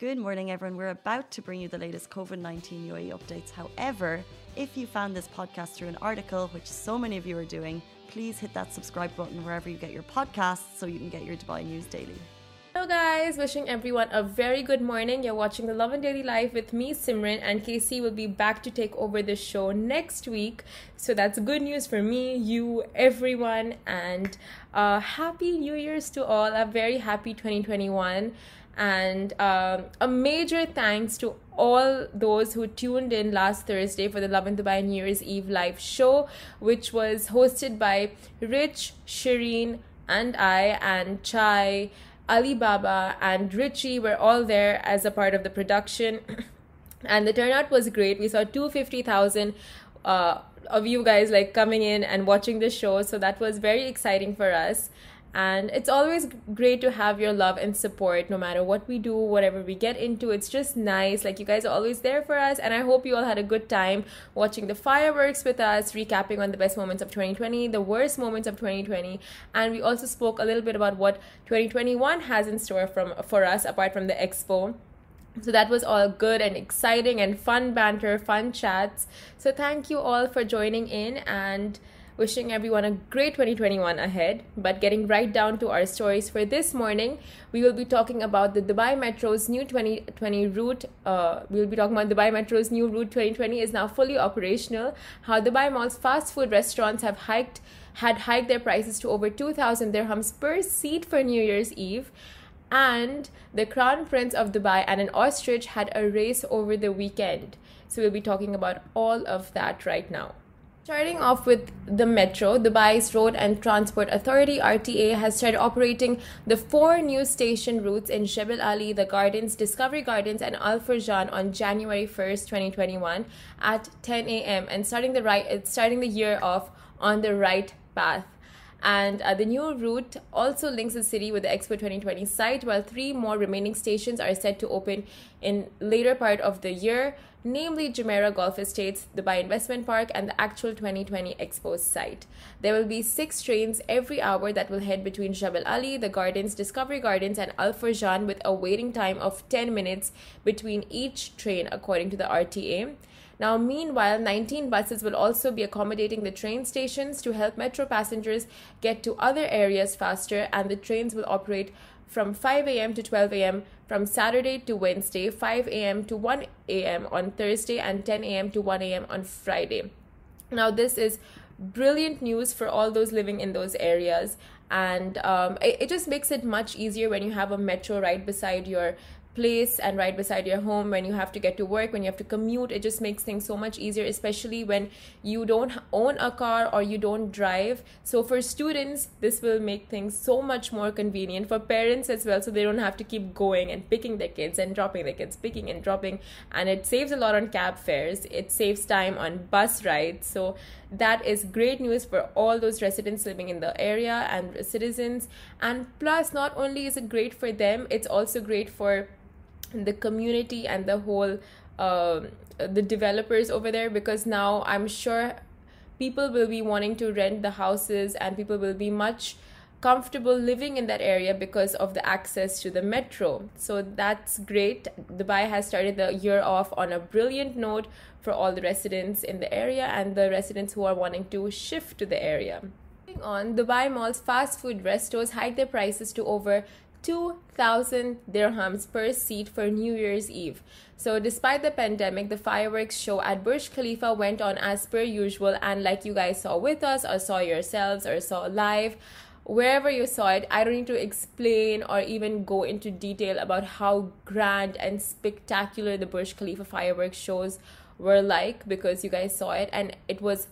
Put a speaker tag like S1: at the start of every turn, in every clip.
S1: Good morning, everyone. We're about to bring you the latest COVID 19 UAE updates. However, if you found this podcast through an article, which so many of you are doing, please hit that subscribe button wherever you get your podcasts so you can get your Dubai news daily.
S2: Hello, guys. Wishing everyone a very good morning. You're watching the Lovin Daily Life with me, Simran, and Casey will be back to take over the show next week. So that's good news for me, you, everyone, and uh, happy New Year's to all. A very happy 2021 and um, a major thanks to all those who tuned in last Thursday for the Lovin Dubai New Year's Eve live show, which was hosted by Rich, Shireen, and I, and Chai, Alibaba, and Richie were all there as a part of the production. and the turnout was great. We saw 250,000 uh, of you guys like coming in and watching the show, so that was very exciting for us and it's always great to have your love and support no matter what we do whatever we get into. It's just nice. Like you guys are always there for us. And i hope you all had a good time watching the fireworks with us recapping on the best moments of 2020 the worst moments of 2020 and we also spoke a little bit about what 2021 has in store from for us apart from the expo. So that was all good and exciting and fun banter fun chats. So thank you all for joining in. And Wishing everyone a great 2021 ahead. But getting right down to our stories for this morning, we will be talking about the Dubai Metro's new 2020 route. Uh, we will be talking about Dubai Metro's new route 2020 is now fully operational. How Dubai Mall's fast food restaurants have hiked had hiked their prices to over 2,000 dirhams per seat for New Year's Eve and the Crown Prince of Dubai and an ostrich had a race over the weekend. So we'll be talking about all of that right now. Starting off with the metro, Dubai's Road and Transport Authority RTA has started operating the four new station routes in Jebel Ali, the Gardens, Discovery Gardens, and Al Furjan on January 1st, 2021 at 10 a.m. and starting the right starting the year off on the right path. And uh, the new route also links the city with the Expo 2020 site, while three more remaining stations are set to open in later part of the year namely Jumeirah Golf Estates, Dubai Investment Park, and the actual 2020 Expo site. There will be six trains every hour that will head between Jebel Ali, the Gardens, Discovery Gardens, and Al Furjan with a waiting time of 10 minutes between each train, according to the RTA. Now, meanwhile, 19 buses will also be accommodating the train stations to help metro passengers get to other areas faster, and the trains will operate from 5 a.m. to 12 a.m. from Saturday to Wednesday, 5 a.m. to 1 a.m. on Thursday, and 10 a.m. to 1 a.m. on Friday. Now, this is brilliant news for all those living in those areas and um, it, it, just makes it much easier when you have a metro right beside your place and right beside your home when you have to get to work when you have to commute it just makes things so much easier especially when you don't own a car or you don't drive. So for students this will make things so much more convenient. For parents as well so they don't have to keep going and picking their kids and dropping their kids picking and dropping. And it saves a lot on cab fares. It saves time on bus rides. So that is great news for all those residents living in the area and citizens. And plus not only is it great for them it's also great for the community and the whole uh, the developers over there because now I'm sure people will be wanting to rent the houses and people will be much comfortable living in that area because of the access to the metro. So that's great. Dubai has started the year off on a brilliant note for all the residents in the area and the residents who are wanting to shift to the area. On, Dubai Mall's fast food restos hike their prices to over 2,000 dirhams per seat for New Year's Eve. So, despite the pandemic, the fireworks show at Burj Khalifa went on as per usual. And like you guys saw with us, or saw yourselves, or saw live, wherever you saw it, I don't need to explain or even go into detail about how grand and spectacular the Burj Khalifa fireworks shows were like because you guys saw it and it was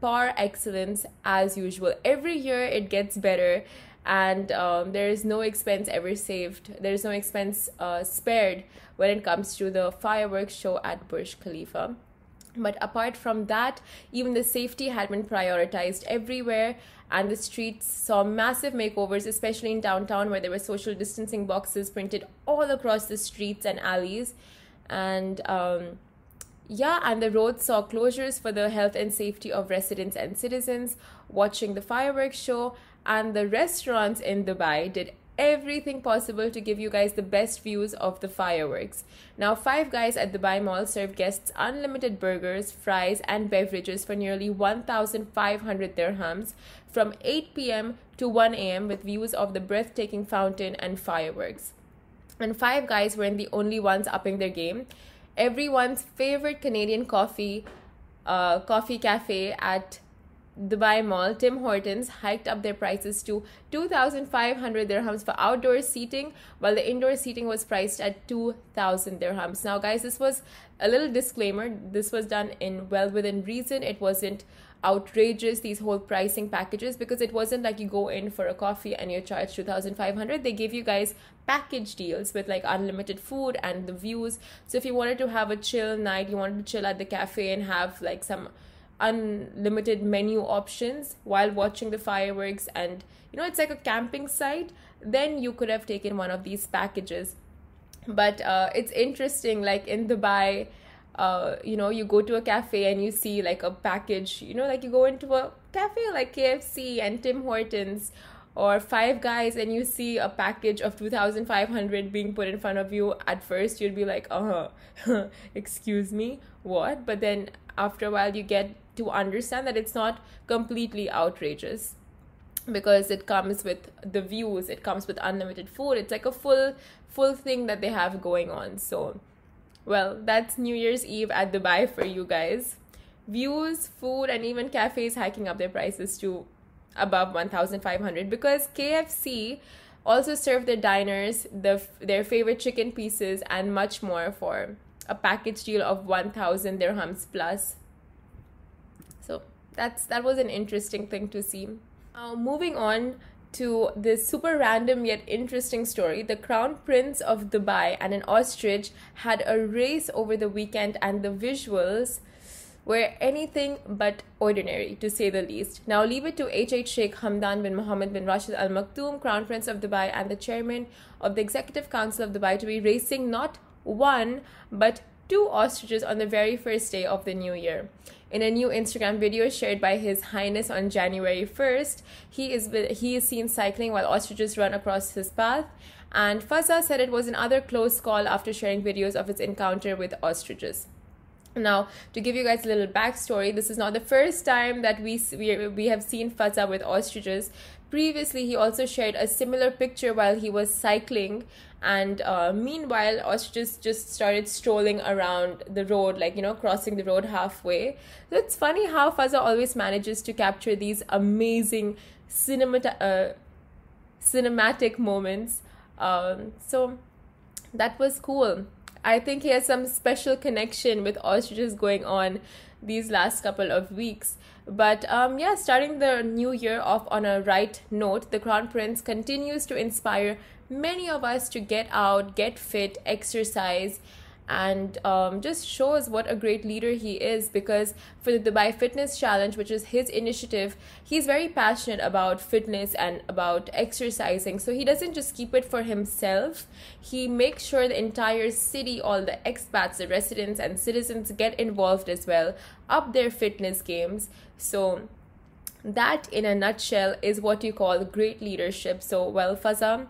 S2: par excellence as usual. Every year it gets better and um, there is no expense ever saved. There is no expense uh, spared when it comes to the fireworks show at Burj Khalifa. But apart from that, even the safety had been prioritized everywhere, and the streets saw massive makeovers, especially in downtown, where there were social distancing boxes printed all across the streets and alleys. And um, yeah, and the roads saw closures for the health and safety of residents and citizens watching the fireworks show and the restaurants in Dubai did everything possible to give you guys the best views of the fireworks. Now, Five Guys at the Dubai Mall serve guests unlimited burgers, fries, and beverages for nearly 1,500 dirhams from 8 p.m. to 1 a.m. with views of the breathtaking fountain and fireworks. And Five Guys weren't the only ones upping their game. Everyone's favorite Canadian coffee, uh, coffee cafe at Dubai Mall, Tim Hortons hiked up their prices to 2,500 dirhams for outdoor seating, while the indoor seating was priced at 2,000 dirhams. Now, guys, this was a little disclaimer. This was done in well within reason. It wasn't outrageous these whole pricing packages because it wasn't like you go in for a coffee and you're charged 2500 they give you guys package deals with like unlimited food and the views so if you wanted to have a chill night you wanted to chill at the cafe and have like some unlimited menu options while watching the fireworks and you know it's like a camping site then you could have taken one of these packages. But uh, it's interesting like in dubai uh, you know you go to a cafe and you see like a package you know like you go into a cafe like kfc and tim hortons or five guys and you see a package of 2500 being put in front of you. At first you'd be like uh-huh excuse me what? But then after a while you get to understand that it's not completely outrageous because it comes with the views it comes with unlimited food. It's like a full full thing that they have going on. So well that's new year's eve at dubai for you guys. Views food and even cafes hiking up their prices to above 1500 because kfc also serve their diners the, their favorite chicken pieces and much more for a package deal of 1000 dirhams plus that's that was an interesting thing to see moving on to this super random yet interesting story the crown prince of dubai and an ostrich had a race over the weekend and the visuals were anything but ordinary, to say the least. Now leave it to HH Sheikh Hamdan bin Mohammed bin Rashid Al Maktoum, Crown Prince of Dubai, and the chairman of the Executive Council of Dubai to be racing not one but two ostriches on the very first day of the new year. In a new Instagram video shared by His Highness on January 1st, he is he is seen cycling while ostriches run across his path. And Fazza said it was another close call after sharing videos of its encounter with ostriches. Now, to give you guys a little backstory, this is not the first time that we we, we have seen Fazza with ostriches. Previously, he also shared a similar picture while he was cycling, and uh, meanwhile, ostriches just started strolling around the road, like you know, crossing the road halfway. So it's funny how Fazza always manages to capture these amazing cinemata- uh, cinematic moments. Um, so that was cool I think he has some special connection with ostriches going on these last couple of weeks. But um, yeah, starting the new year off on a right note, the Crown Prince continues to inspire many of us to get out, get fit, exercise, and um, just shows what a great leader he is because for the Dubai Fitness Challenge, which is his initiative, he's very passionate about fitness and about exercising. So he doesn't just keep it for himself, he makes sure the entire city, all the expats, the residents, and citizens get involved as well, up their fitness games. So that in a nutshell is what you call great leadership. So, well, Fazam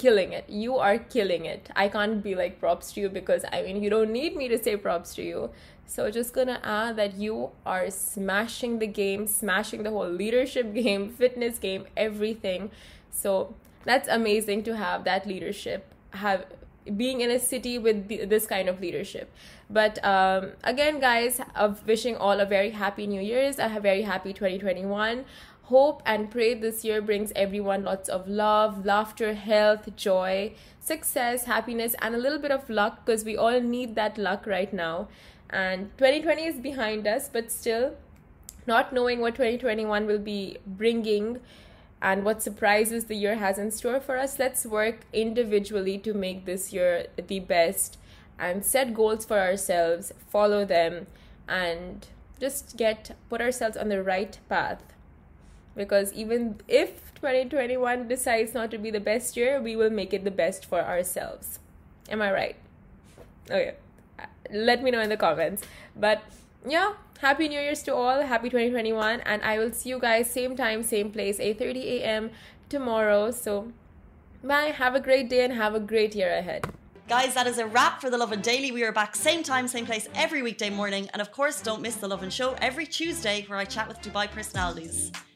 S2: killing it. You are killing it. I can't be like props to you because I mean, you don't need me to say props to you. So, just gonna add that you are smashing the game, smashing the whole leadership game, fitness game, everything. So, that's amazing to have that leadership, have being in a city with this kind of leadership. But um, again, guys, of wishing all a very happy New Year's, a very happy 2021 hope and pray this year brings everyone lots of love, laughter, health, joy, success, happiness, and a little bit of luck because we all need that luck right now. And 2020 is behind us, but still, not knowing what 2021 will be bringing and what surprises the year has in store for us, let's work individually to make this year the best and set goals for ourselves, follow them, and just get put ourselves on the right path because even if 2021 decides not to be the best year, we will make it the best for ourselves. Am I right? Okay. Uh, let me know in the comments. But yeah, happy New Year's to all. Happy 2021 and I will see you guys same time, same place, 8:30 a.m. tomorrow. So bye. Have a great day and have a great year ahead.
S1: Guys, that is a wrap for The Lovin Daily. We are back same time, same place every weekday morning. And of course, don't miss The Lovin Show every Tuesday where I chat with Dubai personalities.